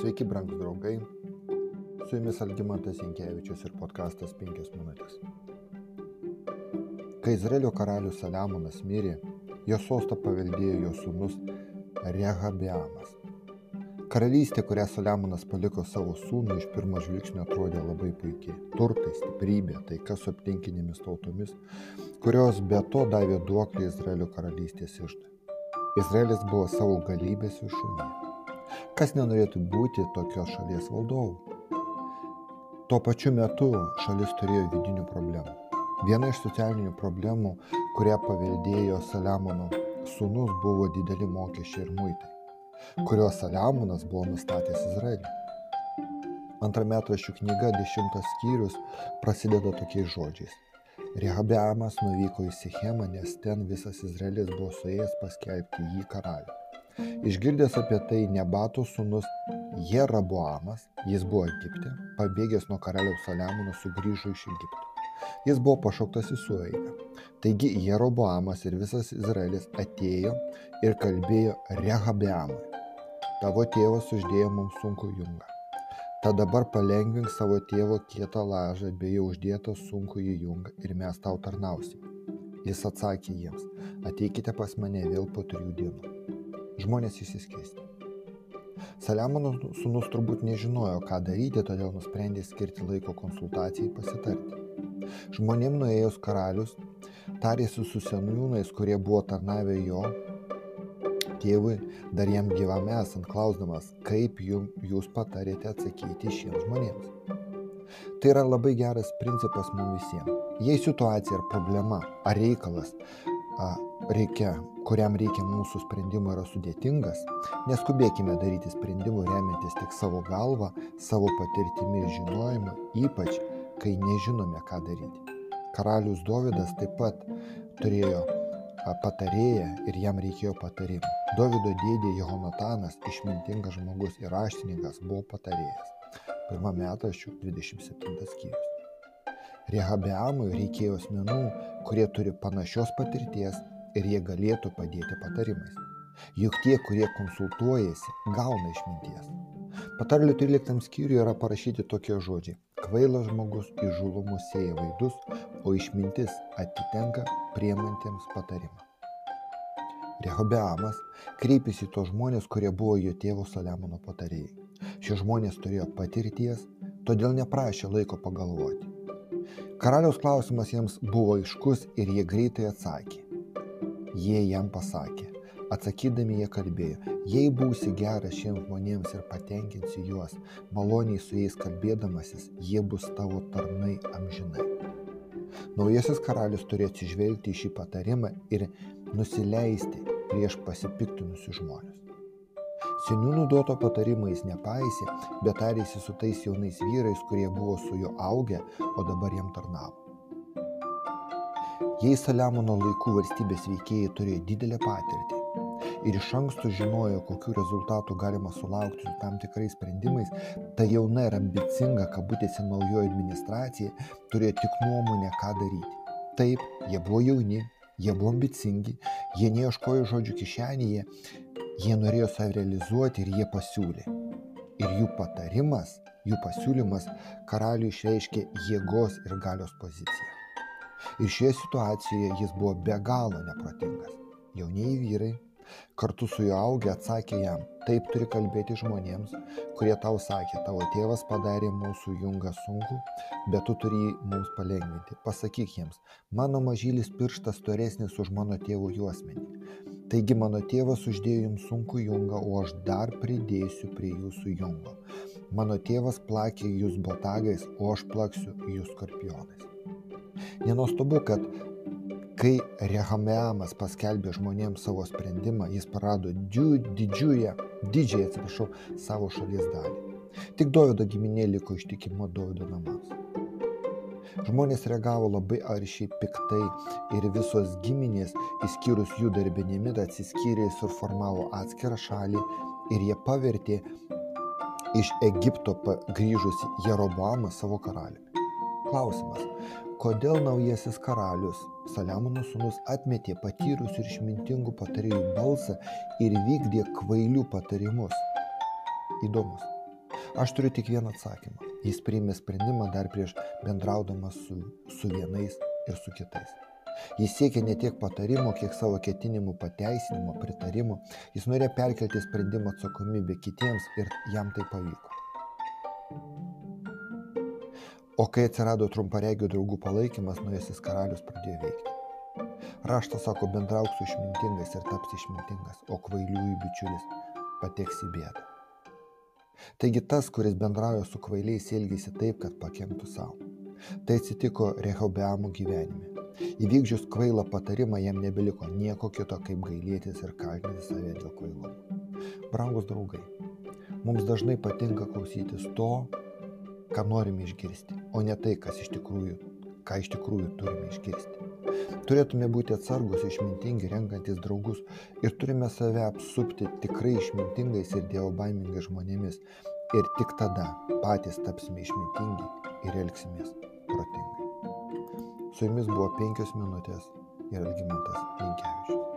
Sveiki, brangus draugai. Su jumis Algymantas Jankievičius ir podkastas 5 minutės. Kai Izraelio karalius Saliamonas mirė, jo sostą paveldėjo jo sūnus Rehabiamas. Karalystė, kurią Saliamonas paliko savo sūnui, iš pirmo žvilgsnio atrodė labai puikiai. Turtai, stiprybė, taika su aplinkinėmis tautomis, kurios be to davė duoklį Izraelio karalystės išdai. Izraelis buvo savo galybės viršūnėje. Kas nenorėtų būti tokios šalies valdovu? Tuo pačiu metu šalis turėjo vidinių problemų. Viena iš socialinių problemų, kurią paveldėjo Saliamono sūnus, buvo dideli mokesčiai ir muitai, kuriuos Saliamonas buvo nustatęs Izraeliui. Antra metraščių knyga, dešimtas skyrius, prasideda tokiais žodžiais. Rehabeamas nuvyko į Sichemą, nes ten visas Izraelis buvo suėjęs paskelbti jį karalių. Išgirdęs apie tai Nebato sūnus Jeraboamas, jis buvo Egipte, pabėgęs nuo karaliaus Saliamono sugrįžo iš Egipto. Jis buvo pašauktas į sueigą. Taigi Jeroboamas ir visas Izraelis atėjo ir kalbėjo Rehabeamui. Tavo tėvas uždėjo mums sunku jungą. Tad dabar palengvink savo tėvo kietą lažą bei jau uždėtą sunku į jungą ir mes tau tarnausime. Jis atsakė jiems, ateikite pas mane vėl po trijų dienų žmonės įsiskėsti. Saliamono sūnus turbūt nežinojo, ką daryti, todėl nusprendė skirti laiko konsultacijai pasitarti. Žmonėm nuėjus karalius tarėsi su senųjūnais, kurie buvo tarnavę jo tėvui, dar jam gyvam esant, klausdamas, kaip jūs patarėte atsakyti šiems žmonėms. Tai yra labai geras principas mums visiems. Jei situacija ar problema, ar reikalas a, reikia, kuriam reikia mūsų sprendimo yra sudėtingas, neskubėkime daryti sprendimų remiantis tik savo galvą, savo patirtimi ir žinojimu, ypač kai nežinome, ką daryti. Karalius Dovydas taip pat turėjo patarėją ir jam reikėjo patarimų. Dovido dėdė Jehonatanas, išmintingas žmogus ir raštininkas, buvo patarėjas. Pirmą metą šių 27 skyrius. Rehabeamui reikėjo asmenų, kurie turi panašios patirties ir jie galėtų padėti patarimais. Juk tie, kurie konsultuojasi, gauna išminties. Patarlių 13 skyriuje yra parašyti tokie žodžiai. Kvailas žmogus įžulumus sėja vaidus, o išmintis atitenka priemantiems patarimą. Rehobeamas kreipėsi į tos žmonės, kurie buvo jo tėvo Saliamono patarėjai. Šie žmonės turėjo patirties, todėl neprašė laiko pagalvoti. Karaliaus klausimas jiems buvo aiškus ir jie greitai atsakė. Jie jam pasakė, atsakydami jie kalbėjo, jei būsi geras šiems žmonėms ir patenkinsi juos, maloniai su jais kalbėdamasis, jie bus tavo tarnai amžinai. Naujasis karalius turėjo atsižvelgti į šį patarimą ir nusileisti prieš pasipiktinusius žmonės. Seniūnų duoto patarimo jis nepaisė, bet tarėsi su tais jaunais vyrais, kurie buvo su juo augę, o dabar jam tarnavo. Jei Saliamono laikų valstybės veikėjai turėjo didelę patirtį ir iš anksto žinojo, kokiu rezultatu galima sulaukti su tam tikrais sprendimais, ta jauna ir ambicinga, kabutėse naujoji administracija turėjo tik nuomonę, ką daryti. Taip, jie buvo jauni, jie buvo ambicingi, jie neieškojo žodžių kišenėje, jie norėjo save realizuoti ir jie pasiūlė. Ir jų patarimas, jų pasiūlymas karaliui išreiškė jėgos ir galios poziciją. Ir šioje situacijoje jis buvo be galo neprotingas. Jaunieji vyrai kartu su juo augę atsakė jam, taip turi kalbėti žmonėms, kurie tau sakė, tavo tėvas padarė mūsų jungą sunku, bet tu turi jį mums palengvinti. Pasakyk jiems, mano mažylis pirštas storesnis už mano tėvų juosmenį. Taigi mano tėvas uždėjo jums sunku jungą, o aš dar pridėsiu prie jūsų jungo. Mano tėvas plakė jūs botagais, o aš plaksiu jūs skorpionais. Nenuostabu, kad kai Rehameamas paskelbė žmonėms savo sprendimą, jis parado didžiąją, didžiąją, atsiprašau, savo šalies dalį. Tik Dovido giminė liko ištikimo Dovido namams. Žmonės reagavo labai aršiai, piktai ir visos giminės, išskyrus jų darbinėmis, atsiskyrė ir suformavo atskirą šalį ir jie pavertė iš Egipto grįžusi Jeroboamą savo karaliumi. Klausimas, kodėl naujasis karalius Saliamono sūnus atmetė patyrusių ir išmintingų patarėjų balsą ir vykdė kvailių patarimus. Įdomus. Aš turiu tik vieną atsakymą. Jis priėmė sprendimą dar prieš bendraudamas su, su vienais ir su kitais. Jis siekia ne tiek patarimo, kiek savo ketinimų pateisinimo, pritarimo. Jis norėjo perkelti sprendimo atsakomybę kitiems ir jam tai pavyko. O kai atsirado trumparegių draugų palaikymas, nuėjusis karalius pradėjo veikti. Raštas sako, bendrauk su išmintingais ir taps išmintingas, o kvailiųjų bičiulis pateks į bėdą. Taigi tas, kuris bendrauja su kvailiais, elgėsi taip, kad pakenktų savo. Tai atsitiko Rehobeamo gyvenime. Įvykdžius kvailą patarimą jam nebeliko nieko kito, kaip gailėtis ir kaltinti save dėl kvailumo. Brangus draugai, mums dažnai patinka klausytis to, ką norime išgirsti, o ne tai, kas iš tikrųjų, ką iš tikrųjų turime išgirsti. Turėtume būti atsargus, išmintingi, renkantis draugus ir turime save apsupti tikrai išmintingais ir dievobaimingais žmonėmis. Ir tik tada patys tapsime išmintingi ir elgsimės protingai. Su jumis buvo penkios minutės ir Algymantas Linkevičius.